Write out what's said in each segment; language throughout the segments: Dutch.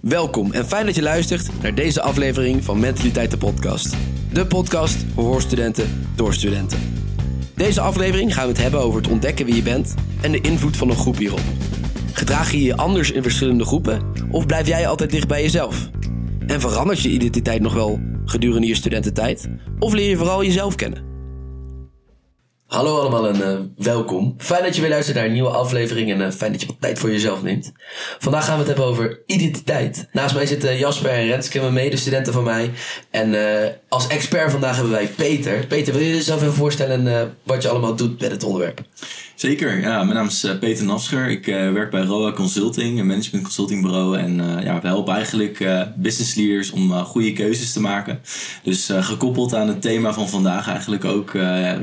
Welkom en fijn dat je luistert naar deze aflevering van Mentaliteit de Podcast. De podcast voor studenten door studenten. Deze aflevering gaan we het hebben over het ontdekken wie je bent en de invloed van een groep hierop. Gedraag je je anders in verschillende groepen of blijf jij altijd dicht bij jezelf? En verandert je identiteit nog wel gedurende je studententijd? Of leer je vooral jezelf kennen? Hallo allemaal en uh, welkom. Fijn dat je weer luistert naar een nieuwe aflevering en uh, fijn dat je wat tijd voor jezelf neemt. Vandaag gaan we het hebben over identiteit. Naast mij zitten Jasper en Renske, mijn medestudenten van mij. En uh, als expert vandaag hebben wij Peter. Peter, wil je jezelf even voorstellen wat je allemaal doet met het onderwerp? Zeker, ja. Mijn naam is uh, Peter Nafscher. Ik uh, werk bij ROA Consulting, een management consultingbureau. En uh, ja, we helpen eigenlijk business leaders om goede keuzes te maken. Dus gekoppeld aan het thema van vandaag eigenlijk ook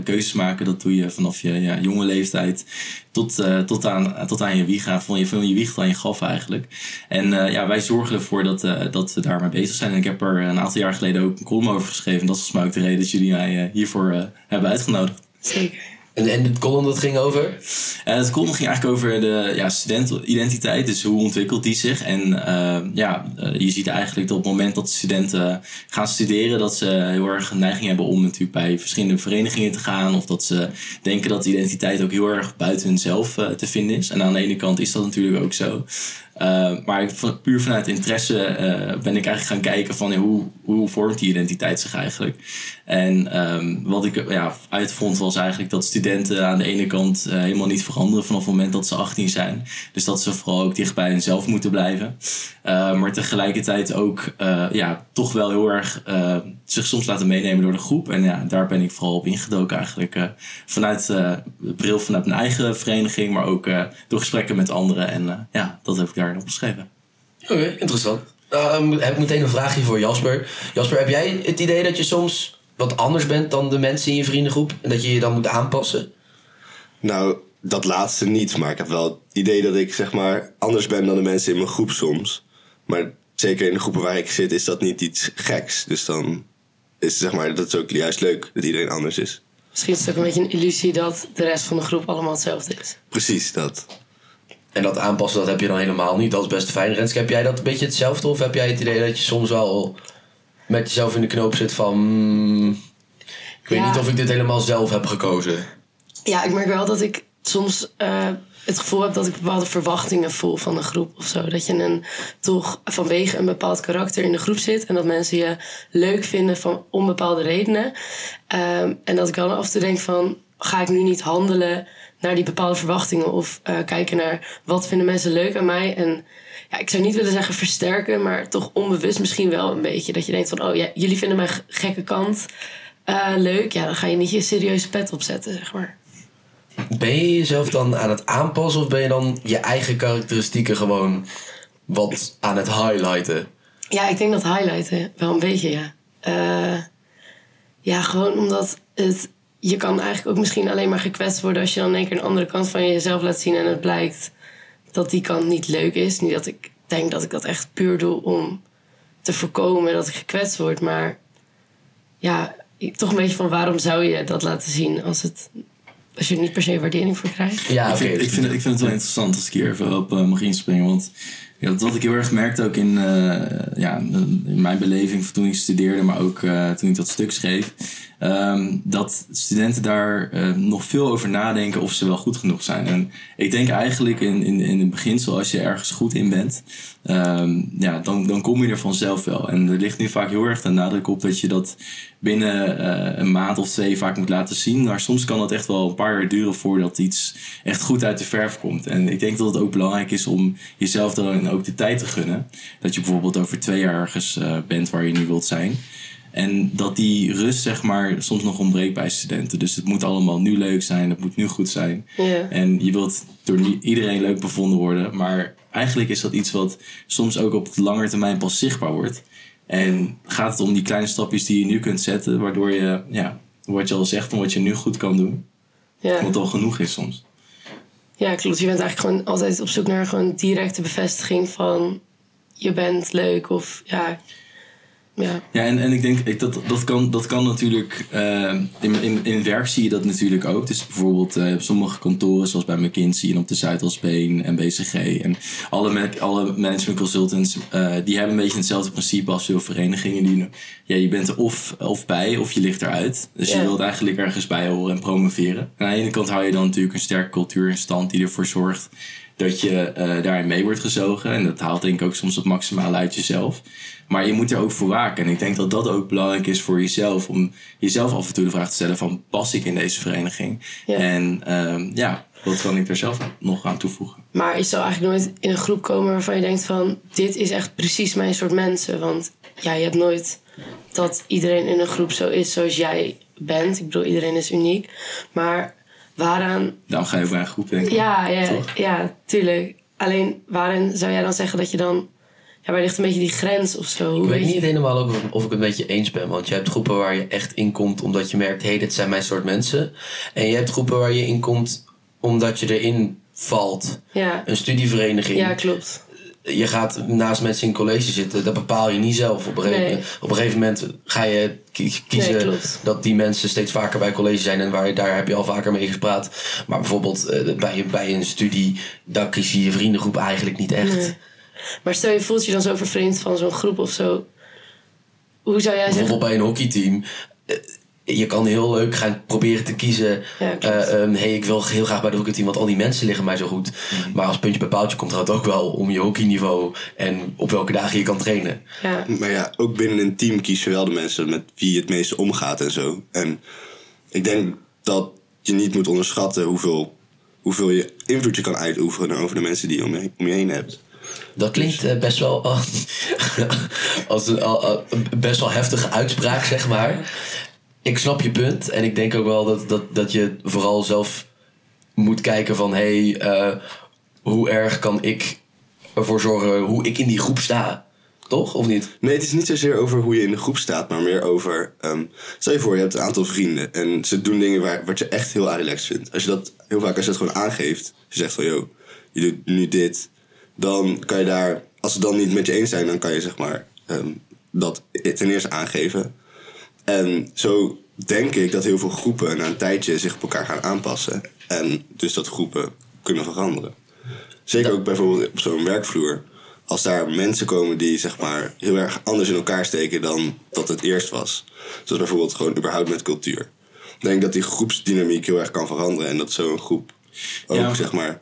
keuzes maken. Dat doe je vanaf je ja, jonge leeftijd tot, tot, aan, tot aan je wieg. Van je, van je wieg aan je gaf eigenlijk. En ja, wij zorgen ervoor dat, dat we daarmee bezig zijn. En ik heb er een aantal jaar geleden ook een column over geschreven. Dat is volgens mij ook de reden dat jullie mij hiervoor hebben uitgenodigd. Zeker. En, en het column dat ging over? Uh, het column ging eigenlijk over de ja, studentidentiteit. Dus hoe ontwikkelt die zich? En uh, ja, uh, je ziet eigenlijk dat op het moment dat studenten gaan studeren... dat ze heel erg een neiging hebben om natuurlijk bij verschillende verenigingen te gaan. Of dat ze denken dat identiteit ook heel erg buiten hunzelf te vinden is. En aan de ene kant is dat natuurlijk ook zo. Uh, maar puur vanuit interesse uh, ben ik eigenlijk gaan kijken van hoe, hoe vormt die identiteit zich eigenlijk. En um, wat ik ja, uitvond was eigenlijk dat studenten aan de ene kant uh, helemaal niet veranderen vanaf het moment dat ze 18 zijn. Dus dat ze vooral ook dicht bij hunzelf moeten blijven. maar tegelijkertijd ook ja, toch wel heel erg zich soms laten meenemen door de groep. En ja, daar ben ik vooral op ingedoken eigenlijk. vanuit de bril vanuit mijn eigen vereniging, maar ook door gesprekken met anderen. En ja, dat heb ik daar daarin opgeschreven. Oké, interessant. Uh, heb ik meteen een vraagje voor Jasper. Jasper, heb jij het idee dat je soms wat anders bent dan de mensen in je vriendengroep? En dat je je dan moet aanpassen? Nou, dat laatste niet. Maar ik heb wel het idee dat ik zeg maar anders ben dan de mensen in mijn groep soms. Maar zeker in de groepen waar ik zit is dat niet iets geks. Dus dan is zeg maar, dat is ook juist leuk dat iedereen anders is. Misschien is het ook een beetje een illusie dat de rest van de groep allemaal hetzelfde is. Precies, dat. En dat aanpassen, dat heb je dan helemaal niet. Dat is best fijn. Renske, heb jij dat een beetje hetzelfde? Of heb jij het idee dat je soms wel met jezelf in de knoop zit van... Hmm, ik weet niet of ik dit helemaal zelf heb gekozen. Ja, ik merk wel dat ik soms uh, het gevoel heb dat ik bepaalde verwachtingen voel van een groep of zo. Dat je een, toch vanwege een bepaald karakter in de groep zit. En dat mensen je leuk vinden van onbepaalde redenen. Um, en dat ik dan af en toe denk van... Ga ik nu niet handelen naar die bepaalde verwachtingen of uh, kijken naar wat vinden mensen leuk aan mij. En ja, ik zou niet willen zeggen versterken, maar toch onbewust misschien wel een beetje. Dat je denkt van, oh ja, jullie vinden mijn gekke kant uh, leuk. Ja, dan ga je niet je serieuze pet opzetten, zeg maar. Ben je jezelf dan aan het aanpassen of ben je dan je eigen karakteristieken gewoon wat aan het highlighten? Ja, ik denk dat highlighten wel een beetje, ja. Uh, ja, gewoon omdat het je kan eigenlijk ook misschien alleen maar gekwetst worden als je dan in één keer een andere kant van jezelf laat zien en het blijkt dat die kant niet leuk is. Niet dat ik denk dat ik dat echt puur doe om te voorkomen dat ik gekwetst word, maar ja, toch een beetje van waarom zou je dat laten zien als het als je er niet per se waardering voor krijgt. Ja, ik, vind, ik, vind het, ik vind het wel interessant als ik hier even op uh, mag inspringen. Want ja, wat ik heel erg merkte ook in, uh, ja, in mijn beleving toen ik studeerde, maar ook uh, toen ik dat stuk schreef. Um, dat studenten daar uh, nog veel over nadenken of ze wel goed genoeg zijn. En ik denk eigenlijk in, in, in het beginsel, als je ergens goed in bent, um, ja, dan, dan kom je er vanzelf wel. En er ligt nu vaak heel erg de nadruk op dat je dat binnen een maand of twee vaak moet laten zien. Maar soms kan dat echt wel een paar jaar duren voordat iets echt goed uit de verf komt. En ik denk dat het ook belangrijk is om jezelf dan ook de tijd te gunnen. Dat je bijvoorbeeld over twee jaar ergens uh, bent waar je nu wilt zijn. En dat die rust, zeg maar, soms nog ontbreekt bij studenten. Dus het moet allemaal nu leuk zijn, het moet nu goed zijn. Yeah. En je wilt door iedereen leuk bevonden worden. Maar eigenlijk is dat iets wat soms ook op de lange termijn pas zichtbaar wordt. En gaat het om die kleine stapjes die je nu kunt zetten, waardoor je, ja, wat je al zegt, van wat je nu goed kan doen, Ja. wat al genoeg is soms. Ja, klopt. Je bent eigenlijk gewoon altijd op zoek naar gewoon directe bevestiging van je bent leuk of ja. Ja. Ja, en, en ik denk ik, dat dat kan, dat kan natuurlijk. eh, in, in, in werk zie je dat natuurlijk ook. Dus bijvoorbeeld eh, op sommige kantoren, zoals bij McKinsey en op de Zuidalsbeen en BCG. En alle, alle management consultants, eh, die hebben een beetje hetzelfde principe als veel verenigingen. Die, ja, je bent er of, of bij of je ligt eruit. Dus je wilt eigenlijk ergens bij horen en promoveren. En aan de ene kant hou je dan natuurlijk een sterke cultuur in stand die ervoor zorgt dat je eh, daarin mee wordt gezogen. En dat haalt denk ik ook soms het maximale uit jezelf. Maar je moet er ook voor waken. En ik denk dat dat ook belangrijk is voor jezelf. Om jezelf af en toe de vraag te stellen van... pas ik in deze vereniging? Ja. En ehm, ja, wat kan ik er zelf nog aan toevoegen? Maar je zal eigenlijk nooit in een groep komen waarvan je denkt van... dit is echt precies mijn soort mensen. Want ja, je hebt nooit dat iedereen in een groep zo is zoals jij bent. Ik bedoel, iedereen is uniek. Maar waaraan... Daarom ga je voor een groep denken. Ja, ja, Toch? ja, tuurlijk. Alleen waarin zou jij dan zeggen dat je dan... Ja, waar ligt een beetje die grens of zo? Ik weet niet helemaal ook of ik het een beetje eens ben. Want je hebt groepen waar je echt in komt omdat je merkt... hé, hey, dit zijn mijn soort mensen. En je hebt groepen waar je in komt omdat je erin valt. Ja, Een studievereniging. ja klopt. Je gaat naast mensen in college zitten, dat bepaal je niet zelf. Op een gegeven, Nee. op een gegeven moment ga je ki- kiezen Nee, dat die mensen steeds vaker bij college zijn en waar, daar heb je al vaker mee gepraat. Maar bijvoorbeeld eh, bij, bij een studie, dan kies je je vriendengroep eigenlijk niet echt. Nee. Maar stel je voelt je dan zo vervreemd van zo'n groep of zo. Hoe zou jij zeggen? Bijvoorbeeld bij een hockeyteam. Je kan heel leuk gaan proberen te kiezen. Ja, eh, ehm, hey, ik wil heel graag bij de hockeyteam, want al die mensen liggen mij zo goed. Mhm. Maar als puntje bij paaltje komt het ook wel om je hockeyniveau en op welke dagen je kan trainen. Ja, Maar ja, ook binnen een team kies je wel de mensen met wie je het meeste omgaat en zo. En ik denk dat je niet moet onderschatten hoeveel, hoeveel je invloed je kan uitoefenen over de mensen die je om je, om je heen hebt. Dat klinkt eh, best wel als, als een al- al- een best wel heftige uitspraak, zeg maar. Ik snap je punt. En ik denk ook wel dat, dat, dat je vooral zelf moet kijken van... hey, eh, hoe erg kan ik ervoor zorgen hoe ik in die groep sta? Toch? Of niet? Nee, het is niet zozeer over hoe je in de groep staat, maar meer over. ehm, stel je voor, je hebt een aantal vrienden en ze doen dingen waar, wat je echt heel relaxed vindt. Als je dat heel vaak als je dat gewoon aangeeft, je zegt van yo, je doet nu dit, dan kan je daar, als ze dan niet met je eens zijn, dan kan je zeg maar ehm, dat ten eerste aangeven. En zo denk ik dat heel veel groepen na een tijdje zich op elkaar gaan aanpassen. En dus dat groepen kunnen veranderen. Zeker ook bijvoorbeeld op zo'n werkvloer. Als daar mensen komen die zeg maar heel erg anders in elkaar steken dan dat het eerst was. Zoals bijvoorbeeld gewoon überhaupt met cultuur. Ik denk dat die groepsdynamiek heel erg kan veranderen. En dat zo'n groep ook Ja. zeg maar...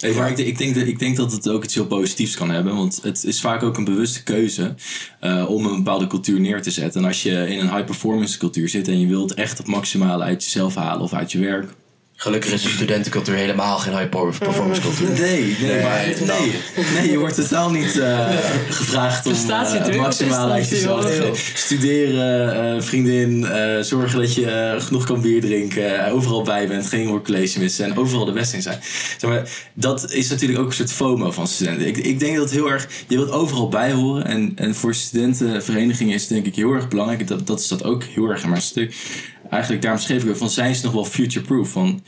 Hey, maar ik, ik, denk dat, ik denk dat het ook iets heel positiefs kan hebben. Want het is vaak ook een bewuste keuze eh, om een bepaalde cultuur neer te zetten. En als je in een high-performance cultuur zit en je wilt echt het maximale uit jezelf halen of uit je werk. Gelukkig is de studentencultuur helemaal geen high performance cultuur. Nee, nee, maar, nee, nee, je wordt totaal niet eh, gevraagd om eh, het maximale uit jezelf te. Studeren, eh, vriendin, eh, zorgen dat je genoeg kan bier drinken, overal bij bent, geen workplace missen en overal de beste in zijn. Zeg maar, dat is natuurlijk ook een soort FOMO van studenten. Ik, ik denk dat heel erg, je wilt overal bij horen en, en voor studentenverenigingen is het denk ik heel erg belangrijk, dat, dat is dat ook heel erg in mijn stuk. Eigenlijk daarom schreef ik van zijn ze nog wel future-proof. Van,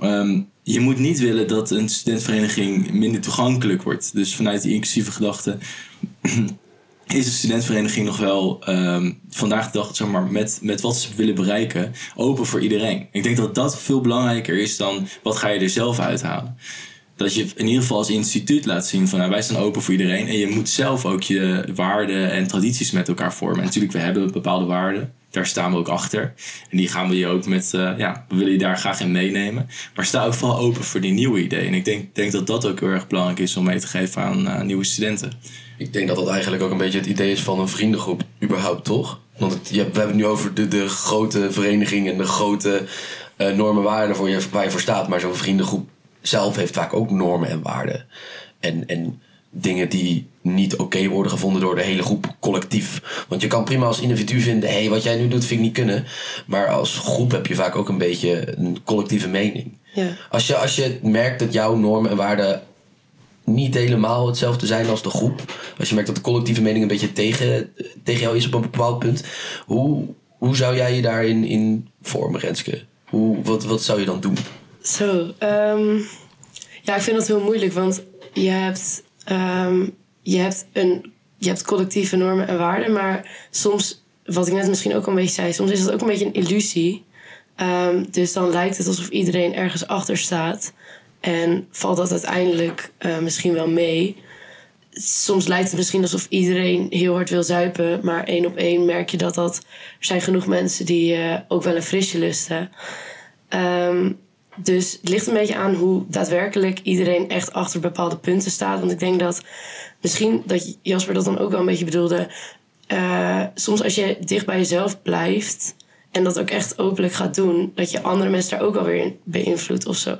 ehm, je moet niet willen dat een studentvereniging minder toegankelijk wordt. Dus vanuit die inclusieve gedachte is een studentvereniging nog wel ehm, vandaag de dag, zeg maar, met, met wat ze willen bereiken, open voor iedereen. Ik denk dat dat veel belangrijker is dan wat ga je er zelf uithalen. Dat je in ieder geval als instituut laat zien van nou, wij staan open voor iedereen. En je moet zelf ook je waarden en tradities met elkaar vormen. En natuurlijk, we hebben bepaalde waarden. Daar staan we ook achter. En die gaan we je ook met, eh, ja, we willen je daar graag in meenemen. Maar sta ook vooral open voor die nieuwe ideeën. En ik denk, denk dat dat ook heel erg belangrijk is om mee te geven aan eh, nieuwe studenten. Ik denk dat dat eigenlijk ook een beetje het idee is van een vriendengroep, überhaupt toch? Want je, we hebben het nu over de, de grote vereniging en de grote eh, normen en waarden voor je, waar je voor staat. Maar zo'n vriendengroep zelf heeft vaak ook normen en waarden. En, en dingen die niet oké worden gevonden door de hele groep collectief. Want je kan prima als individu vinden, hé, hey, wat jij nu doet vind ik niet kunnen. Maar als groep heb je vaak ook een beetje een collectieve mening. ja. Als je, als je merkt dat jouw normen en waarden niet helemaal hetzelfde zijn als de groep. Als je merkt dat de collectieve mening een beetje tegen, tegen jou is op een bepaald punt. Hoe, hoe zou jij je daarin in vormen, Renske? Hoe, wat, wat zou je dan doen? Zo, ehm, ja, ik vind dat heel moeilijk, want je hebt, ehm, je hebt een je hebt collectieve normen en waarden, maar soms, wat ik net misschien ook al een beetje zei, soms is het ook een beetje een illusie. Ehm, dus dan lijkt het alsof iedereen ergens achter staat. En valt dat uiteindelijk uh, misschien wel mee. Soms lijkt het misschien alsof iedereen heel hard wil zuipen. Maar één op één merk je dat, dat er zijn genoeg mensen die uh, ook wel een frisje lusten. Dus het ligt een beetje aan hoe daadwerkelijk iedereen echt achter bepaalde punten staat. Want ik denk dat misschien dat Jasper dat dan ook wel een beetje bedoelde. Uh, soms als je dicht bij jezelf blijft en dat ook echt openlijk gaat doen, dat je andere mensen daar ook alweer in beïnvloedt of zo.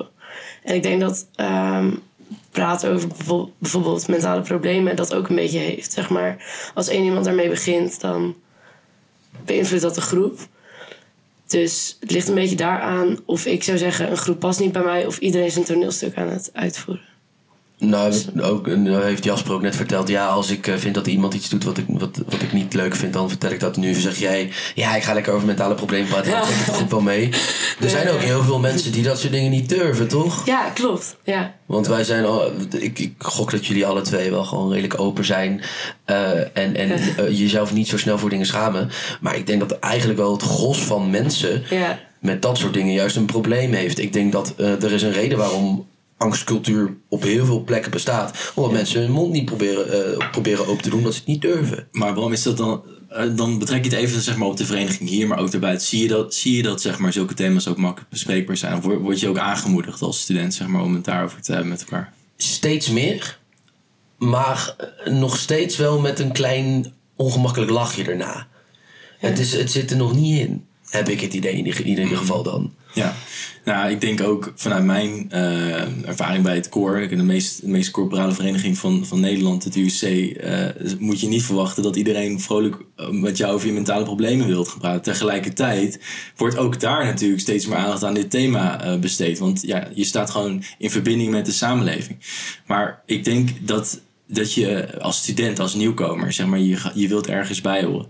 En ik denk dat um, praten over bijvoorbeeld mentale problemen dat ook een beetje heeft. Zeg maar, als één iemand daarmee begint, dan beïnvloedt dat de groep. Dus het ligt een beetje daaraan of ik zou zeggen: een groep past niet bij mij, of iedereen is een toneelstuk aan het uitvoeren. Nou, ook, nou heeft Jasper ook net verteld. Ja, als ik eh, vind dat iemand iets doet wat ik, wat, wat ik niet leuk vind, dan vertel ik dat. Nu zeg jij, ja, ik ga lekker over mentale problemen praten. Ja. Ik het toch wel mee. Er zijn ook heel veel mensen die dat soort dingen niet durven, toch? Ja, klopt. Ja. Want wij zijn al, ik, ik gok dat jullie alle twee wel gewoon redelijk open zijn. Uh, en en uh, jezelf niet zo snel voor dingen schamen. Maar ik denk dat eigenlijk wel het gros van mensen ja. met dat soort dingen juist een probleem heeft. Ik denk dat er is een reden waarom angstcultuur op heel veel plekken bestaat. Omdat mensen hun mond niet proberen, uh, proberen open te doen, omdat ze het niet durven. Maar waarom is dat dan? Uh, dan betrek je het even zeg maar, op de vereniging hier, maar ook daarbuiten. Zie je dat, zie je dat zeg maar, zulke thema's ook makkelijk bespreekbaar zijn? Of word, je ook aangemoedigd als student zeg maar, om het daarover te hebben met elkaar? Steeds meer. Maar nog steeds wel met een klein ongemakkelijk lachje erna. Ja. Het, is, het zit er nog niet in, heb ik het idee in ieder, in ieder geval dan. Ja, nou, ik denk ook vanuit mijn uh, ervaring bij het koor, de meest, de meest corporale vereniging van, van Nederland, het UC, uh, moet je niet verwachten dat iedereen vrolijk met jou over je mentale problemen wilt praten. Tegelijkertijd wordt ook daar natuurlijk steeds meer aandacht aan dit thema besteed. Want ja, je staat gewoon in verbinding met de samenleving. Maar ik denk dat dat je als student, als nieuwkomer, zeg maar, je, je wilt ergens bij horen.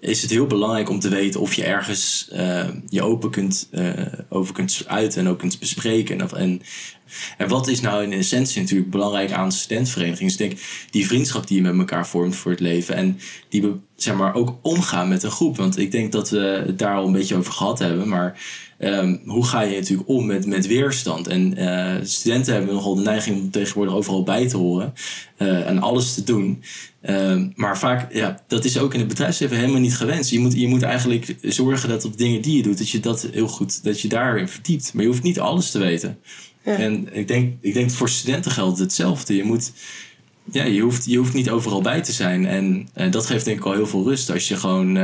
Is het heel belangrijk om te weten of je ergens uh, je open kunt, uh, over kunt uiten en ook kunt bespreken. En, en, en wat is nou in essentie natuurlijk belangrijk aan studentenverenigingen? Is denk die vriendschap die je met elkaar vormt voor het leven. En die zeg maar, ook omgaan met een groep. Want ik denk dat we het daar al een beetje over gehad hebben. Maar Um, hoe ga je natuurlijk om met, met weerstand? En uh, studenten hebben nogal de neiging om tegenwoordig overal bij te horen uh, en alles te doen. Um, maar vaak, ja, dat is ook in het bedrijfsleven helemaal niet gewenst. Je moet, je moet eigenlijk zorgen dat op dingen die je doet, dat je dat heel goed, dat je daarin verdiept. Maar je hoeft niet alles te weten. Ja. En ik denk, ik denk voor studenten geldt hetzelfde. Je moet, ja, je hoeft, je hoeft niet overal bij te zijn. En, en dat geeft denk ik al heel veel rust als je gewoon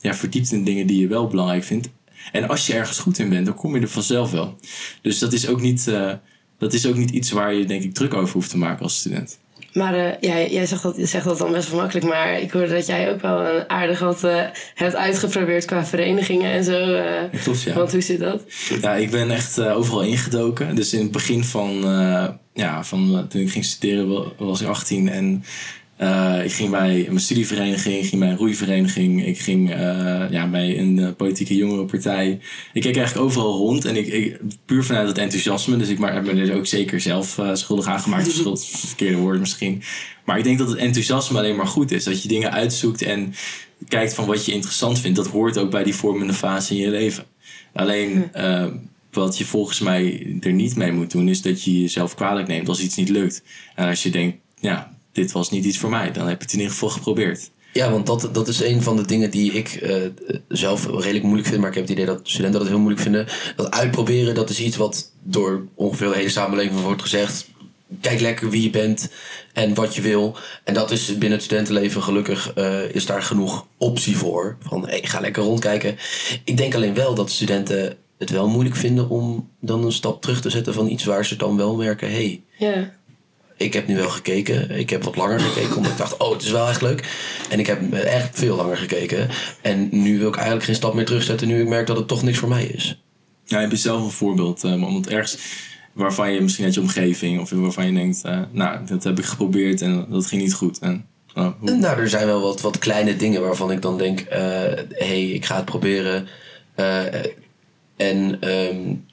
ja, verdiept in dingen die je wel belangrijk vindt. En als je ergens goed in bent, dan kom je er vanzelf wel. Dus dat is ook niet, uh, dat is ook niet iets waar je denk ik druk over hoeft te maken als student. Maar uh, jij, jij zegt, dat, zegt dat dan best wel makkelijk. Maar ik hoorde dat jij ook wel een aardig wat uh, hebt uitgeprobeerd qua verenigingen en zo. Uh, Klopt, ja. Want hoe zit dat? Ja, ik ben echt overal ingedoken. Dus in het begin van, ja, van toen ik ging studeren was ik 18. En uh, ik ging bij mijn studievereniging, ik ging bij een roeivereniging, ik ging uh, ja, bij een uh, politieke jongerenpartij. Ik keek eigenlijk overal rond en ik, ik puur vanuit het enthousiasme, dus ik maar, heb me er ook zeker zelf schuldig aangemaakt, schuld, verkeerde woord misschien. Maar ik denk dat het enthousiasme alleen maar goed is, dat je dingen uitzoekt en kijkt van wat je interessant vindt. Dat hoort ook bij die vormende fase in je leven. Alleen wat je volgens mij er niet mee moet doen, is dat je jezelf kwalijk neemt als iets niet lukt. En als je denkt, ja, dit was niet iets voor mij. Dan heb je het in ieder geval geprobeerd. Ja, want dat, dat is een van de dingen die ik uh, zelf redelijk moeilijk vind. Maar ik heb het idee dat studenten dat heel moeilijk vinden. Dat uitproberen, dat is iets wat door ongeveer de hele samenleving wordt gezegd. Kijk lekker wie je bent en wat je wil. En dat is binnen het studentenleven gelukkig uh, is daar genoeg optie voor. Van hey, ga lekker rondkijken. Ik denk alleen wel dat studenten het wel moeilijk vinden om dan een stap terug te zetten van iets waar ze dan wel merken. Hey, ja ik heb nu wel gekeken. Ik heb wat langer gekeken, omdat ik dacht, oh, het is wel echt leuk. En ik heb echt veel langer gekeken. En nu wil ik eigenlijk geen stap meer terugzetten, nu ik merk dat het toch niks voor mij is. Ja, heb je zelf een voorbeeld? Uh, want ergens waarvan je misschien uit je omgeving, of waarvan je denkt, uh, nou, dat heb ik geprobeerd en dat ging niet goed. En, uh, nou, er zijn wel wat, wat kleine dingen waarvan ik dan denk, hé, hey, ik ga het proberen. en um,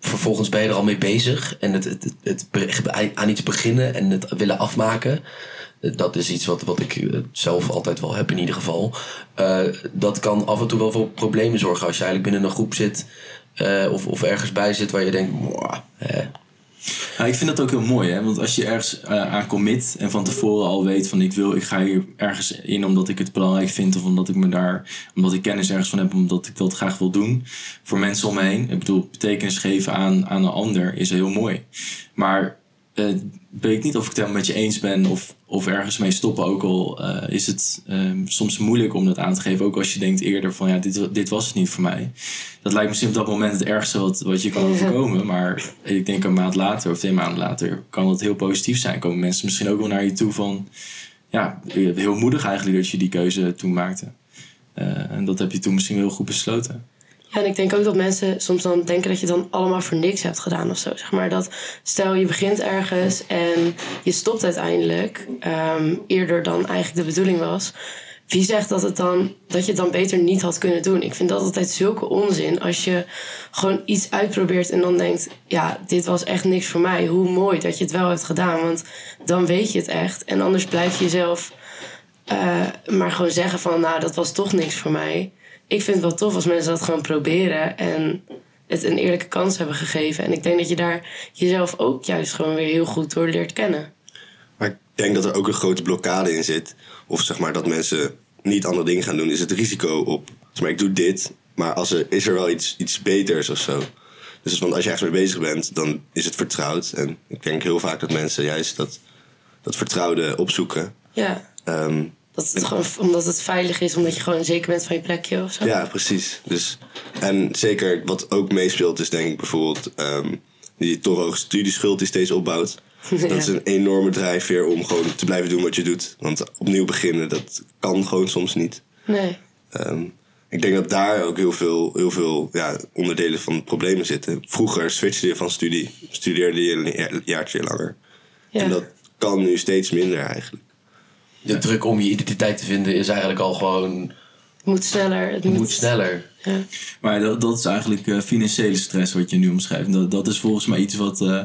vervolgens ben je er al mee bezig. En het, het, het, aan iets beginnen en het willen afmaken. dat is iets wat, wat ik eh, zelf altijd wel heb in ieder geval. Eh, dat kan af en toe wel voor problemen zorgen als je eigenlijk binnen een groep zit eh, of, of ergens bij zit waar je denkt, "Mwah, Ja, ik vind dat ook heel mooi, hè? want als je ergens eh, aan commit en van tevoren al weet van ik wil, ik ga hier ergens in omdat ik het belangrijk vind of omdat ik me daar, omdat ik kennis ergens van heb, omdat ik dat graag wil doen voor mensen om me heen. Ik bedoel, betekenis geven aan, aan een ander is heel mooi. Maar eh weet ik niet of ik het helemaal met je eens ben of, of ergens mee stoppen. Ook al eh, is het ehm, soms moeilijk om dat aan te geven. Ook als je denkt eerder van ja, dit, dit was het niet voor mij. Dat lijkt misschien op dat moment het ergste wat, wat je kan overkomen. Maar ik denk een maand later of twee maanden later kan het heel positief zijn. Komen mensen misschien ook wel naar je toe van ja, heel moedig eigenlijk dat je die keuze toen maakte. Eh, en dat heb je toen misschien heel goed besloten. Ja, en ik denk ook dat mensen soms dan denken dat je dan allemaal voor niks hebt gedaan of zo. Zeg maar dat stel je begint ergens en je stopt uiteindelijk ehm, eerder dan eigenlijk de bedoeling was. Wie zegt dat, het dan, dat je het dan beter niet had kunnen doen? Ik vind dat altijd zulke onzin. Als je gewoon iets uitprobeert en dan denkt... ja, dit was echt niks voor mij. Hoe mooi dat je het wel hebt gedaan. Want dan weet je het echt. En anders blijf je jezelf eh, maar gewoon zeggen van... nou, dat was toch niks voor mij. Ik vind het wel tof als mensen dat gewoon proberen... en het een eerlijke kans hebben gegeven. En ik denk dat je daar jezelf ook juist gewoon weer heel goed door leert kennen. Maar ik denk dat er ook een grote blokkade in zit. Of zeg maar dat mensen niet andere dingen gaan doen. Is het risico op. Zeg maar, ik doe dit. Maar als er, is er wel iets, iets beters of zo. Dus want als je ergens mee bezig bent, dan is het vertrouwd. En ik denk heel vaak dat mensen juist dat, dat vertrouwde opzoeken. Ja, Ehm, dat het gewoon, omdat het veilig is, omdat je gewoon zeker bent van je plekje of zo. ja, precies. Dus, en zeker wat ook meespeelt is denk ik bijvoorbeeld ehm, die toch hoge studieschuld die steeds opbouwt. Dat is een enorme drijfveer om gewoon te blijven doen wat je doet. Want opnieuw beginnen, dat kan gewoon soms niet. Nee. Ehm, ik denk dat daar ook heel veel, heel veel ja, onderdelen van problemen zitten. Vroeger switchte je van studie, studeerde je een ja- jaartje langer. Ja. En dat kan nu steeds minder eigenlijk. De druk om je identiteit te vinden is eigenlijk al gewoon Het moet sneller. Het moet, moet sneller. Ja. Maar dat, dat is eigenlijk eh, financiële stress wat je nu omschrijft. Dat, dat is volgens mij iets wat, eh,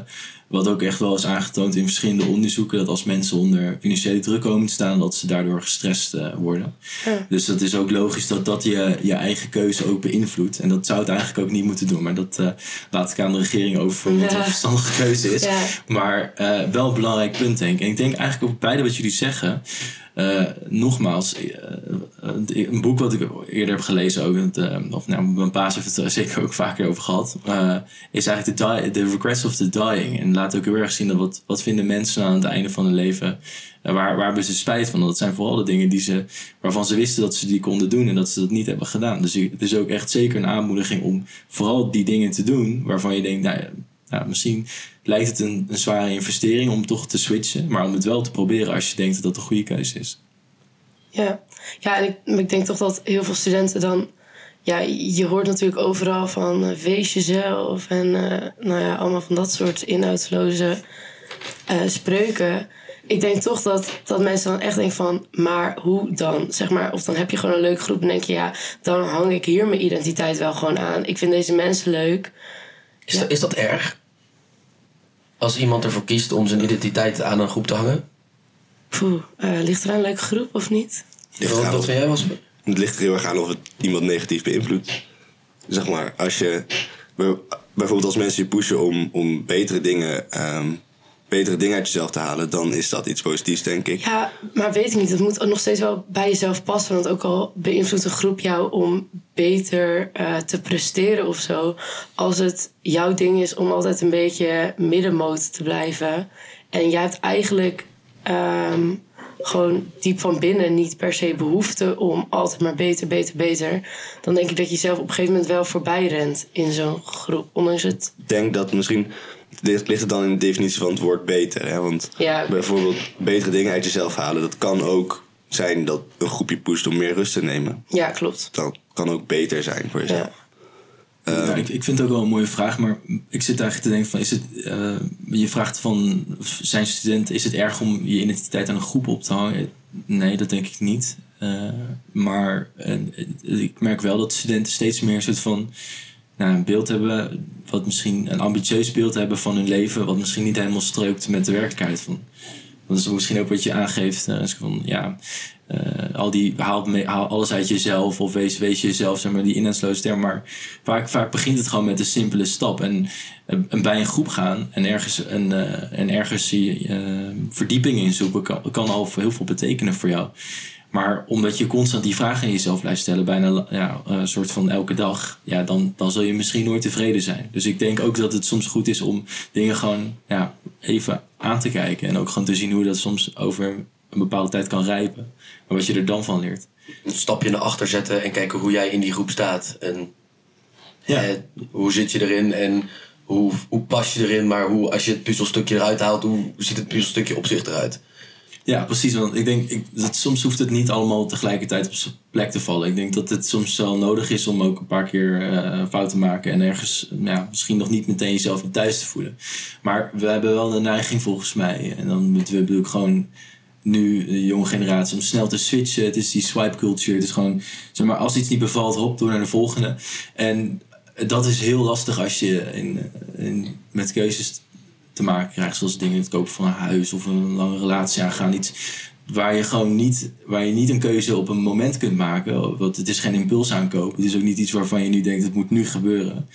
wat ook echt wel is aangetoond in verschillende onderzoeken. Dat als mensen onder financiële druk komen te staan, dat ze daardoor gestrest eh, worden. Ja. Dus dat is ook logisch dat dat je, je eigen keuze ook beïnvloedt. En dat zou het eigenlijk ook niet moeten doen. Maar dat eh, laat ik aan de regering over wat Ja. een verstandige keuze is. Ja. Maar eh, wel een belangrijk punt denk ik. En ik denk eigenlijk op beide wat jullie zeggen. Eh, nogmaals, eh, eh, een boek wat ik eerder heb gelezen ook, of nou, mijn paas heeft het er zeker ook vaker over gehad, eh, is eigenlijk the, die, the Regrets of the Dying. En laat ook heel erg zien dat wat, wat vinden mensen aan het einde van hun leven, waar, waar hebben ze spijt van? Dat zijn vooral de dingen die ze, waarvan ze wisten dat ze die konden doen en dat ze dat niet hebben gedaan. Dus het is ook echt zeker een aanmoediging om vooral die dingen te doen waarvan je denkt, nou, nou, misschien lijkt het een, een zware investering om toch te switchen, maar om het wel te proberen als je denkt dat dat een goede keuze is. Ja, ja en ik, ik denk toch dat heel veel studenten dan... Ja, je hoort natuurlijk overal van eh, wees jezelf en eh, nou ja, allemaal van dat soort inhoudsloze eh, spreuken. Ik denk toch dat, dat mensen dan echt denken van, maar hoe dan? Zeg maar, of dan heb je gewoon een leuke groep en denk je, ja, dan hang ik hier mijn identiteit wel gewoon aan. Ik vind deze mensen leuk. Is, dat, is dat erg? Als iemand ervoor kiest om zijn identiteit aan een groep te hangen? Poeh, eh, ligt er een leuke groep of niet? Ligt Wat, wat of- vind jij was? Het ligt er heel erg aan of het iemand negatief beïnvloedt. Zeg maar, als je bij- bijvoorbeeld als mensen je pushen om, om betere dingen, ehm, betere dingen uit jezelf te halen, dan is dat iets positiefs, denk ik. Ja, maar weet ik niet. Het moet ook nog steeds wel bij jezelf passen. Want ook al beïnvloedt een groep jou om beter eh, te presteren of zo. Als het jouw ding is om altijd een beetje middenmoot te blijven. En jij hebt eigenlijk ehm, gewoon diep van binnen niet per se behoefte om altijd maar beter, beter, beter. Dan denk ik dat je zelf op een gegeven moment wel voorbij rent in zo'n groep. Ondanks het. Ik denk dat misschien ligt ligt het dan in de definitie van het woord beter. Hè? Want Ja. bijvoorbeeld betere dingen uit jezelf halen, dat kan ook zijn dat een groepje pusht om meer rust te nemen. Ja, klopt. Dat kan ook beter zijn voor jezelf. Ja. Ja, ik, ik vind het ook wel een mooie vraag, maar ik zit eigenlijk te denken van, is het, eh, je vraagt van, zijn studenten, is het erg om je identiteit aan een groep op te hangen? Nee, dat denk ik niet. Eh, maar ik merk wel dat studenten steeds meer een soort van nou, een beeld hebben, wat misschien een ambitieus beeld hebben van hun leven, wat misschien niet helemaal strookt met de werkelijkheid van. Dat is misschien ook wat je aangeeft. Uh, van, ja, uh, al die, haal, mee, haal, alles uit jezelf of wees, wees jezelf, zeg maar, die inhoudsloze term. Maar vaak, vaak begint het gewoon met een simpele stap. En, en bij een groep gaan en ergens, uh, en ergens je, verdieping in zoeken kan, kan al heel veel betekenen voor jou. Maar omdat je constant die vragen aan jezelf blijft stellen, bijna ja, een soort van elke dag, ja, dan, dan zul je misschien nooit tevreden zijn. Dus ik denk ook dat het soms goed is om dingen gewoon ja, even aan te kijken. En ook gewoon te zien hoe dat soms over een bepaalde tijd kan rijpen. En wat je er dan van leert. Een stapje naar achter zetten en kijken hoe jij in die groep staat. En ja. eh, hoe zit je erin en hoe, hoe pas je erin. Maar hoe, als je het puzzelstukje eruit haalt, hoe ziet het puzzelstukje op zich eruit? Ja, precies. Want ik denk, ik, dat soms hoeft het niet allemaal tegelijkertijd op zijn plek te vallen. Ik denk dat het soms wel nodig is om ook een paar keer uh, fout te maken. En ergens ja, misschien nog niet meteen jezelf in thuis te voelen. Maar we hebben wel de neiging volgens mij. En dan moeten we bedoel ik gewoon nu de jonge generatie om snel te switchen. Het is die swipe culture. Het is gewoon, zeg maar, als iets niet bevalt, hop, door naar de volgende. En dat is heel lastig als je in, in, met keuzes te maken krijgt. Zoals dingen het kopen van een huis of een lange relatie aangaan. Iets waar je gewoon niet, waar je niet een keuze op een moment kunt maken. Want het is geen impuls aankopen. Het is ook niet iets waarvan je nu denkt het moet nu gebeuren.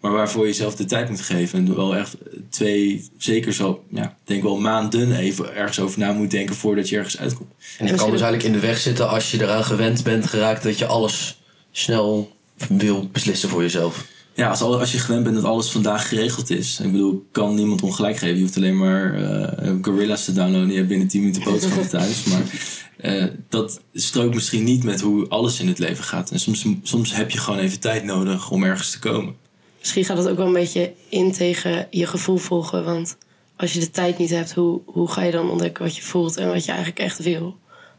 Maar waarvoor je zelf de tijd moet geven. En wel echt twee, zeker zo, ja, denk wel maanden even ergens over na moet denken voordat je ergens uitkomt. En dat kan dus eigenlijk in de weg zitten als je eraan gewend bent geraakt dat je alles snel wil beslissen voor jezelf. Ja, als, als je gewend bent dat alles vandaag geregeld is. Ik bedoel, kan niemand ongelijk geven. Je hoeft alleen maar uh, Gorilla's te downloaden. Je hebt binnen 10 minuten boodschappen thuis. Maar uh, dat strookt misschien niet met hoe alles in het leven gaat. En soms, soms heb je gewoon even tijd nodig om ergens te komen. Misschien gaat het ook wel een beetje in tegen je gevoel volgen. Want als je de tijd niet hebt, hoe, hoe ga je dan ontdekken wat je voelt en wat je eigenlijk echt wil?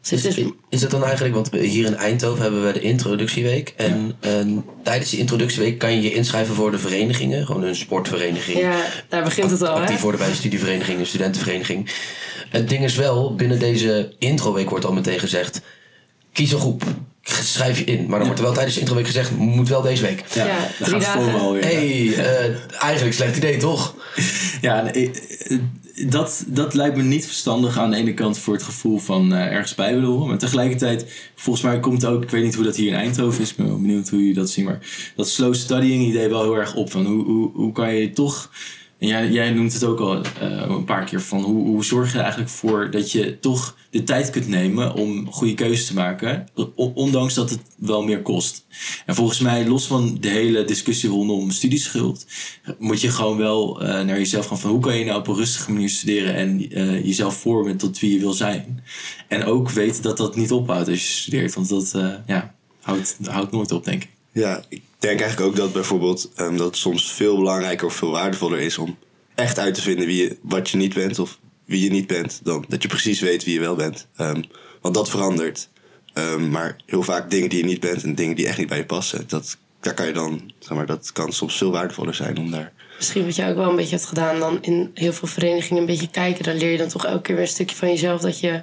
Dus is, is het dan eigenlijk, want hier in Eindhoven hebben we de introductieweek. En, en, tijdens die introductieweek kan je je inschrijven voor de verenigingen. Gewoon een sportvereniging. Ja, daar begint het al. Actief worden bij een studievereniging, een studentenvereniging. Het ding is wel, binnen deze introweek wordt al meteen gezegd... kies een groep, schrijf je in. Maar dan wordt er wel tijdens de introweek gezegd, moet wel deze week. Ja, ja drie dagen. Alweer. hey, uh, eigenlijk slecht idee, toch? Ja, dat, dat lijkt me niet verstandig aan de ene kant voor het gevoel van uh, ergens bij willen horen. Maar tegelijkertijd, volgens mij komt ook, ik weet niet hoe dat hier in Eindhoven is, ik ben benieuwd hoe je dat ziet. Maar dat slow studying idee wel heel erg op. Van hoe, hoe, hoe kan je toch jij, jij noemt het ook al uh, een paar keer van hoe, hoe zorg je er eigenlijk voor dat je toch de tijd kunt nemen om goede keuzes te maken, ondanks dat het wel meer kost. En volgens mij, los van de hele discussie rondom studieschuld, moet je gewoon wel uh, naar jezelf gaan van hoe kan je nou op een rustige manier studeren en uh, jezelf vormen tot wie je wil zijn. En ook weten dat dat niet ophoudt als je studeert, want dat ja, houdt, houdt nooit op, denk ik. Ja, ik denk eigenlijk ook dat bijvoorbeeld um, dat het soms veel belangrijker of veel waardevoller is om echt uit te vinden wie je, wat je niet bent of wie je niet bent, dan dat je precies weet wie je wel bent. Um, want dat verandert. Um, maar heel vaak dingen die je niet bent en dingen die echt niet bij je passen, dat, daar kan je dan, zeg maar, dat kan soms veel waardevoller zijn om daar. Misschien wat jij ook wel een beetje hebt gedaan, dan in heel veel verenigingen een beetje kijken, dan leer je dan toch elke keer weer een stukje van jezelf dat je.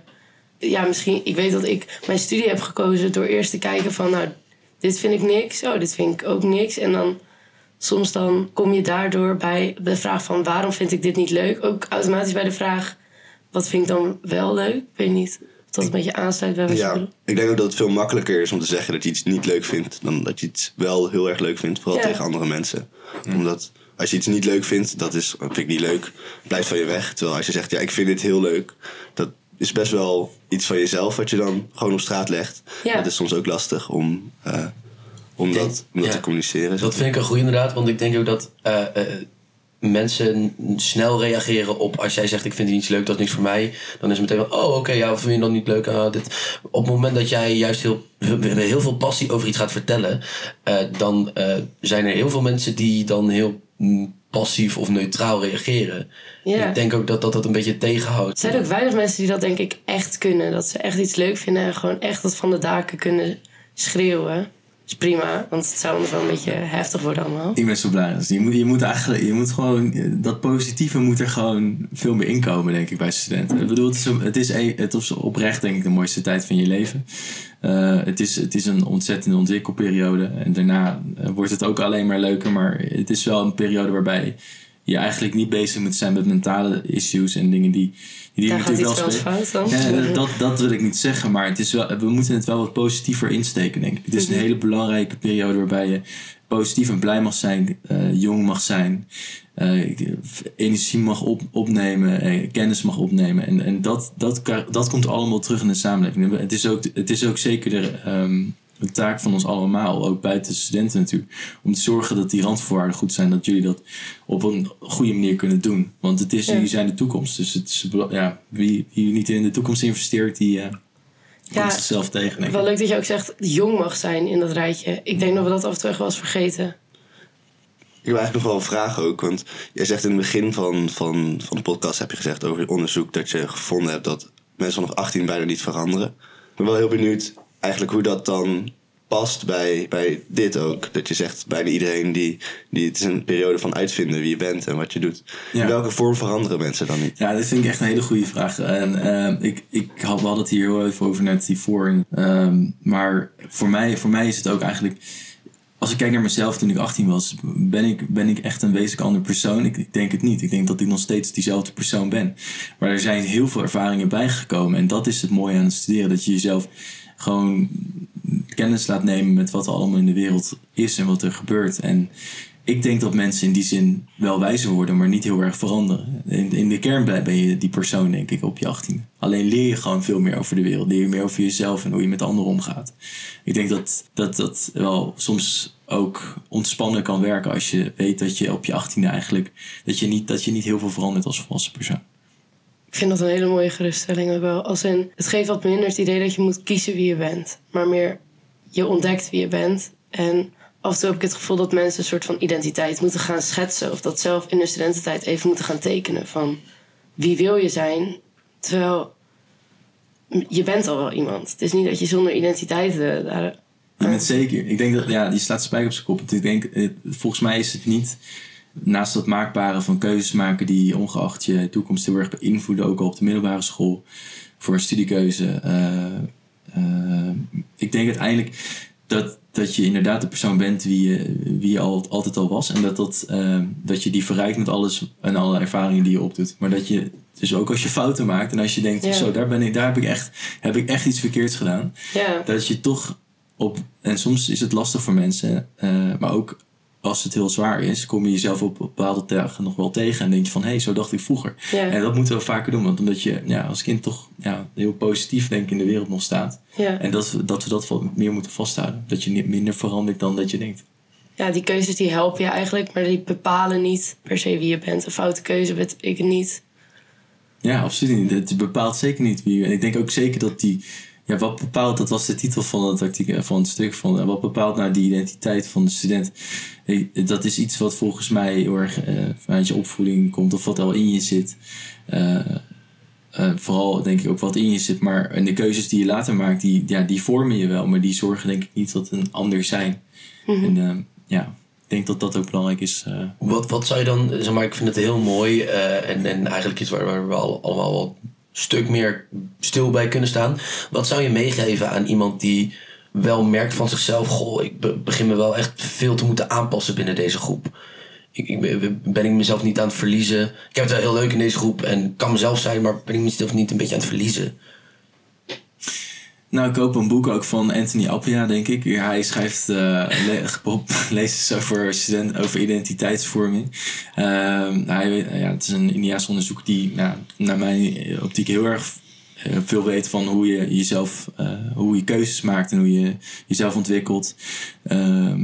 Ja, misschien, ik weet dat ik mijn studie heb gekozen door eerst te kijken van, nou, dit vind ik niks, oh, dit vind ik ook niks. En dan soms dan kom je daardoor bij de vraag van waarom vind ik dit niet leuk? Ook automatisch bij de vraag, wat vind ik dan wel leuk? Ik weet niet of dat een beetje aansluit bij wat ja, je Ik denk ook dat het veel makkelijker is om te zeggen dat je iets niet leuk vindt... dan dat je iets wel heel erg leuk vindt, vooral tegen andere mensen. Omdat als je iets niet leuk vindt, dat is, vind ik niet leuk, blijft van je weg. Terwijl als je zegt, ja, ik vind dit heel leuk... dat is best wel iets van jezelf wat je dan gewoon op straat legt. Ja. Dat is soms ook lastig om, uh, om, dat, om dat te communiceren. Dat vind ik een goed inderdaad, want ik denk ook dat uh, uh, mensen snel reageren op als jij zegt ik vind iets leuk, dat is niks voor mij. Dan is het meteen van, oh oké, okay, ja, wat vind je dan niet leuk? Uh, dit. Op het moment dat jij juist heel, heel veel passie over iets gaat vertellen, dan zijn er heel veel mensen die dan heel mm, passief of neutraal reageren. Ja. Ik denk ook dat, dat dat een beetje tegenhoudt. Er zijn ook weinig mensen die dat denk ik echt kunnen. Dat ze echt iets leuk vinden en gewoon echt dat van de daken kunnen schreeuwen. Is prima, want het zou anders wel een beetje heftig worden allemaal. Ik ben zo blij. Dus je, moet, je moet eigenlijk, je moet gewoon, dat positieve moet er gewoon veel meer inkomen, denk ik, bij studenten. Ik bedoel, het is, het is, het oprecht, denk ik, de mooiste tijd van je leven. Uh, het, is, het is een ontzettende ontwikkelperiode. En daarna uh, wordt het ook alleen maar leuker. Maar het is wel een periode waarbij je eigenlijk niet bezig moet zijn met mentale issues en dingen die, die Daar gaat natuurlijk iets wel spelen. Ja, dat, dat wil ik niet zeggen, maar het is wel, we moeten het wel wat positiever insteken, denk ik. Het is Mhm. een hele belangrijke periode waarbij je positief en blij mag zijn, eh, jong mag zijn, eh, energie mag op, opnemen, eh, kennis mag opnemen. En, en dat, dat, dat komt allemaal terug in de samenleving. Het is ook, het is ook zeker de, ehm, de taak van ons allemaal, ook buiten de studenten natuurlijk, om te zorgen dat die randvoorwaarden goed zijn, dat jullie dat op een goede manier kunnen doen. Want het is, Ja. jullie zijn de toekomst. Dus het is, ja, wie, wie niet in de toekomst investeert, die eh Ja, komt zichzelf tegen. Wel leuk dat je ook zegt jong mag zijn in dat rijtje. Ik denk dat we dat af en toe echt wel eens vergeten. Ik heb eigenlijk nog wel een vraag ook. Want jij zegt in het begin van, van, van de podcast heb je gezegd over het onderzoek dat je gevonden hebt dat mensen vanaf 18 bijna niet veranderen. Ik ben wel heel benieuwd eigenlijk hoe dat dan past bij, bij dit ook. Dat je zegt bijna iedereen die, die het is een periode van uitvinden wie je bent en wat je doet. Ja. In welke vorm veranderen mensen dan niet? Ja, dat vind ik echt een hele goede vraag. En ehm, ik, ik had, we hadden het hier heel even over net hiervoor. Ehm, maar voor mij, voor mij is het ook eigenlijk... Als ik kijk naar mezelf toen ik 18 was, ben ik, ben ik echt een wezenlijk ander persoon? Ik, ik denk het niet. Ik denk dat ik nog steeds diezelfde persoon ben. Maar er zijn heel veel ervaringen bijgekomen. En dat is het mooie aan het studeren. Dat je jezelf gewoon kennis laat nemen met wat er allemaal in de wereld is en wat er gebeurt. En ik denk dat mensen in die zin wel wijzer worden, maar niet heel erg veranderen. In, in de kern ben je die persoon, denk ik, op je 18e. Alleen leer je gewoon veel meer over de wereld. Leer je meer over jezelf en hoe je met anderen omgaat. Ik denk dat dat, dat wel soms ook ontspannen kan werken als je weet dat je op je 18e eigenlijk dat je niet, dat je niet heel veel verandert als volwassen persoon. Ik vind dat een hele mooie geruststelling ook wel. Als in, het geeft wat minder het idee dat je moet kiezen wie je bent. Maar meer, je ontdekt wie je bent. En af en toe heb ik het gevoel dat mensen een soort van identiteit moeten gaan schetsen. Of dat zelf in de studententijd even moeten gaan tekenen van wie wil je zijn. Terwijl je bent al wel iemand. Het is niet dat je zonder identiteit eh, daar... Ja, met zeker. Ik denk dat, ja, die slaat spijker op zijn kop. Ik denk, eh, volgens mij is het niet, naast dat maakbare van keuzes maken die ongeacht je toekomst heel erg beïnvloeden, ook al op de middelbare school, voor een studiekeuze. eh, eh, ik denk uiteindelijk dat, dat je inderdaad de persoon bent wie je, wie je al, altijd al was. En dat, dat, eh, dat je die verrijkt met alles en alle ervaringen die je opdoet. Maar dat je, dus ook als je fouten maakt en als je denkt, Ja. zo, daar, ben ik, daar heb, ik echt, heb ik echt iets verkeerds gedaan Ja, dat je toch op. En soms is het lastig voor mensen, maar ook als het heel zwaar is, kom je jezelf op bepaalde dagen nog wel tegen en denk je van hé, hey, zo dacht ik vroeger. ja, En dat moeten we vaker doen, want omdat je ja, als kind toch ja, heel positief denk in de wereld nog staat. ja. En dat, we- dat we dat wat meer moeten vasthouden. Dat je niet minder verandert dan dat je denkt. ja, die keuzes die helpen je eigenlijk, maar die bepalen niet per se wie je bent. Een foute keuze weet ik het niet. Ja, absoluut niet. Het bepaalt zeker niet wie. En ik denk ook zeker dat die. Ja, wat bepaalt, dat was de titel van het, artikel, van het stuk. Van, eh, wat bepaalt nou die identiteit van de student? Eh, Dat is iets wat volgens mij heel erg eh, vanuit je opvoeding komt, of wat al in je zit. Eh, eh, vooral denk ik ook wat in je zit. Maar en de keuzes die je later maakt, die, ja, die vormen je wel. Maar die zorgen denk ik niet tot een ander zijn. En eh, ja, ik denk dat dat ook belangrijk is. eh, Wat, wat zou je dan, zeg maar, ik vind het heel mooi eh, en, en eigenlijk iets waar, waar we al, allemaal wat stuk meer stil bij kunnen staan. Wat zou je meegeven aan iemand die wel merkt van zichzelf, goh, ik be- begin me wel echt veel te moeten aanpassen binnen deze groep. Ik, ik ben, ben ik mezelf niet aan het verliezen. Ik heb het wel heel leuk in deze groep en kan mezelf zijn, maar ben ik mezelf niet een beetje aan het verliezen? Nou, ik koop een boek ook van Anthony Appia, denk ik. Hij schrijft uh, le lezers over, over identiteitsvorming. Uh, hij, ja, het is een Indiaas onderzoek die nou, naar mijn optiek heel erg uh, veel weet van hoe je jezelf, uh, hoe je keuzes maakt en hoe je jezelf ontwikkelt. Uh,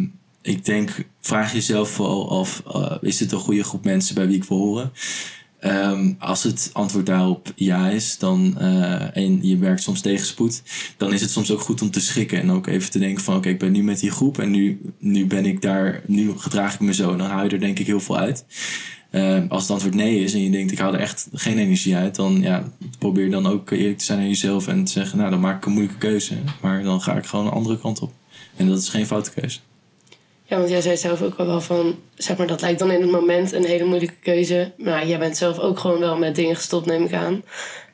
ik denk, vraag jezelf vooral af, is dit een goede groep mensen bij wie ik wil horen? Um, als het antwoord daarop ja is, dan, uh, en je werkt soms tegenspoed, dan is het soms ook goed om te schikken en ook even te denken van oké, ik ben nu met die groep en nu, nu ben ik daar, nu gedraag ik me zo. Dan haal je er denk ik heel veel uit. Uh, als het antwoord nee is en je denkt ik haal er echt geen energie uit, dan ja, probeer dan ook eerlijk te zijn naar jezelf en te zeggen nou dan maak ik een moeilijke keuze, maar dan ga ik gewoon een andere kant op. En dat is geen foute keuze. Ja, want jij zei zelf ook al wel van, zeg maar, dat lijkt dan in het moment een hele moeilijke keuze. Maar jij bent zelf ook gewoon wel met dingen gestopt, neem ik aan.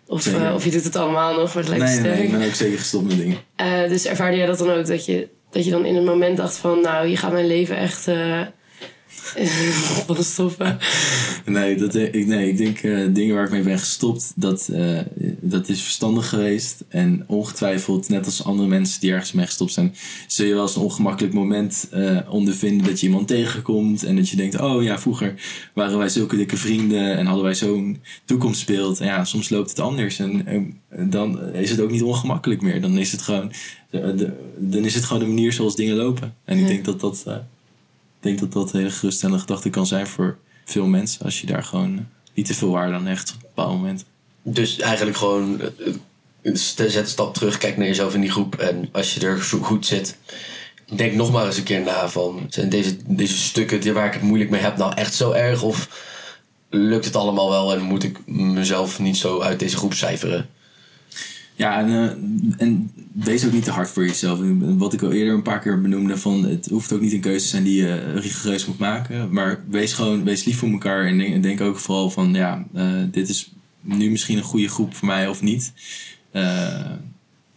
Of, uh, of je doet het allemaal nog, maar het lijkt nee, sterk. Nee, ik ben ook zeker gestopt met dingen. Uh, dus ervaarde jij dat dan ook, dat je, dat je dan in het moment dacht van, nou, hier gaat mijn leven echt uh, van stoppen. Nee, dat, eh, ik, nee, ik denk eh, dingen waar ik mee ben gestopt, dat, eh, dat is verstandig geweest. En ongetwijfeld, net als andere mensen die ergens mee gestopt zijn, zul je wel eens een ongemakkelijk moment eh, ondervinden dat je iemand tegenkomt. En dat je denkt, oh ja, vroeger waren wij zulke dikke vrienden en hadden wij zo'n toekomstbeeld. En ja, soms loopt het anders. En dan is het ook niet ongemakkelijk meer. Dan is het gewoon, de, de- dan is het gewoon de manier zoals dingen lopen. En ik denk dat dat, ik denk dat dat een hele geruststellende gedachte kan zijn voor veel mensen. Als je daar gewoon niet te veel waarde aan hecht op een bepaald moment. Dus eigenlijk gewoon, eh, eh, zet een stap terug, kijk naar jezelf in die groep. En als je er goed zit, denk nog maar eens een keer na van... Zijn deze, deze stukken waar ik het moeilijk mee heb nou echt zo erg? Of lukt het allemaal wel en moet ik mezelf niet zo uit deze groep cijferen? Ja, en, eh, en wees ook niet te hard voor jezelf. Wat ik al eerder een paar keer benoemde, van het hoeft ook niet een keuze te zijn die je rigoureus moet maken. Maar wees gewoon, wees lief voor elkaar en denk, en denk ook vooral van, ja, dit is nu misschien een goede groep voor mij of niet. Eh,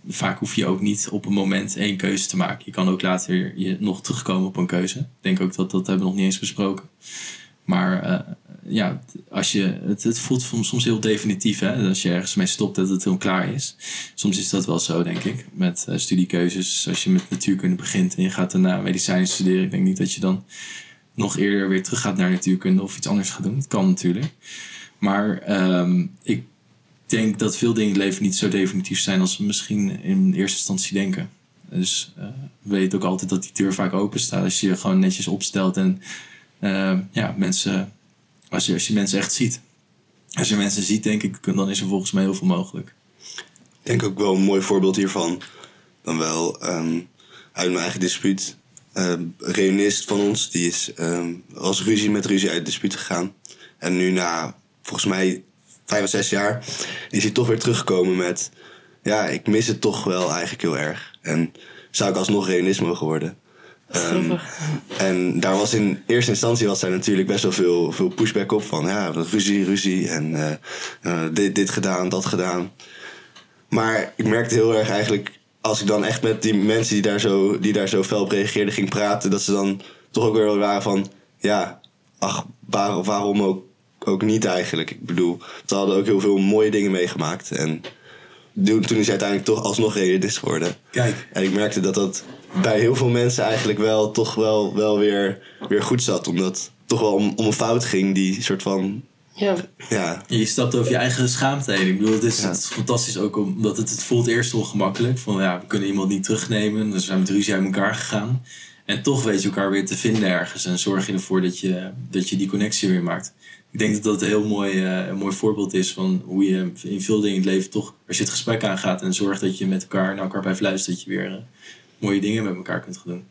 vaak hoef je ook niet op een moment één keuze te maken. Je kan ook later je nog terugkomen op een keuze. Ik denk ook dat dat hebben we nog niet eens besproken. Maar eh, ja, als je, het, het voelt soms heel definitief. Hè? Als je ergens mee stopt dat het heel klaar is. Soms is dat wel zo, denk ik. Met eh, studiekeuzes. Als je met natuurkunde begint en je gaat daarna medicijnen studeren. Ik denk niet dat je dan nog eerder weer terug gaat naar natuurkunde of iets anders gaat doen. Het kan natuurlijk. Maar ehm, ik denk dat veel dingen in het leven niet zo definitief zijn als we misschien in eerste instantie denken. Dus eh, weet ook altijd dat die deur vaak open staat als je je gewoon netjes opstelt en eh, ja, mensen, als je, als je mensen echt ziet. Als je mensen ziet, denk ik, dan is er volgens mij heel veel mogelijk. Ik denk ook wel een mooi voorbeeld hiervan. Dan wel ehm, uit mijn eigen dispuut. Ehm, een reunist van ons, die is ehm, als ruzie met ruzie uit dispuut gegaan. En nu na, volgens mij, vijf of zes jaar, is hij toch weer teruggekomen met... Ja, ik mis het toch wel eigenlijk heel erg. En zou ik alsnog reunist mogen worden? Ehm, en daar was in eerste instantie was daar natuurlijk best wel veel, veel pushback op van ja, ruzie, ruzie en eh, eh, dit, dit gedaan, dat gedaan. Maar ik merkte heel erg eigenlijk, als ik dan echt met die mensen die daar zo, die daar zo fel op reageerden ging praten, dat ze dan toch ook weer wel waren van ja, ach, waar, waarom ook, ook niet eigenlijk? Ik bedoel, ze hadden ook heel veel mooie dingen meegemaakt. En toen toen is hij uiteindelijk toch alsnog realist geworden. Kijk. En ik merkte dat dat bij heel veel mensen eigenlijk wel toch wel, wel weer, weer goed zat. Omdat het toch wel om, om een fout ging die soort van, Ja, ja, Je stapt over je eigen schaamte heen. Ik bedoel, het is, Ja. het is fantastisch ook omdat het, het voelt eerst ongemakkelijk. Van ja, we kunnen iemand niet terugnemen. Dus we zijn met ruzie uit elkaar gegaan. En toch weet je elkaar weer te vinden ergens. En zorg je ervoor dat je, dat je die connectie weer maakt. Ik denk dat dat een heel mooi, eh, een mooi voorbeeld is van hoe je in veel dingen in het leven toch, als je het gesprek aangaat en zorgt dat je met elkaar naar elkaar blijft luisteren, dat je weer eh, mooie dingen met elkaar kunt gaan doen.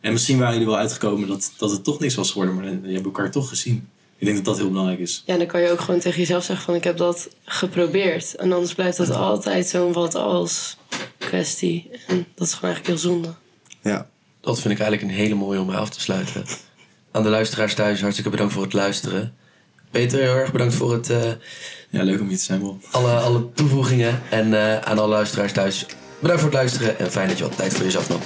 En misschien waren jullie wel uitgekomen dat, dat het toch niks was geworden, maar je hebt elkaar toch gezien. Ik denk dat dat heel belangrijk is. Ja, dan kan je ook gewoon tegen jezelf zeggen van ik heb dat geprobeerd. En anders blijft dat altijd zo'n wat als kwestie. En dat is gewoon eigenlijk heel zonde. ja. Dat vind ik eigenlijk een hele mooie om mee af te sluiten. Aan de luisteraars thuis, hartstikke bedankt voor het luisteren. Peter, heel erg bedankt voor het, eh, Ja, leuk om hier te zijn, Bob. alle, alle toevoegingen. En eh, aan alle luisteraars thuis, bedankt voor het luisteren. En fijn dat je wat tijd voor jezelf nam.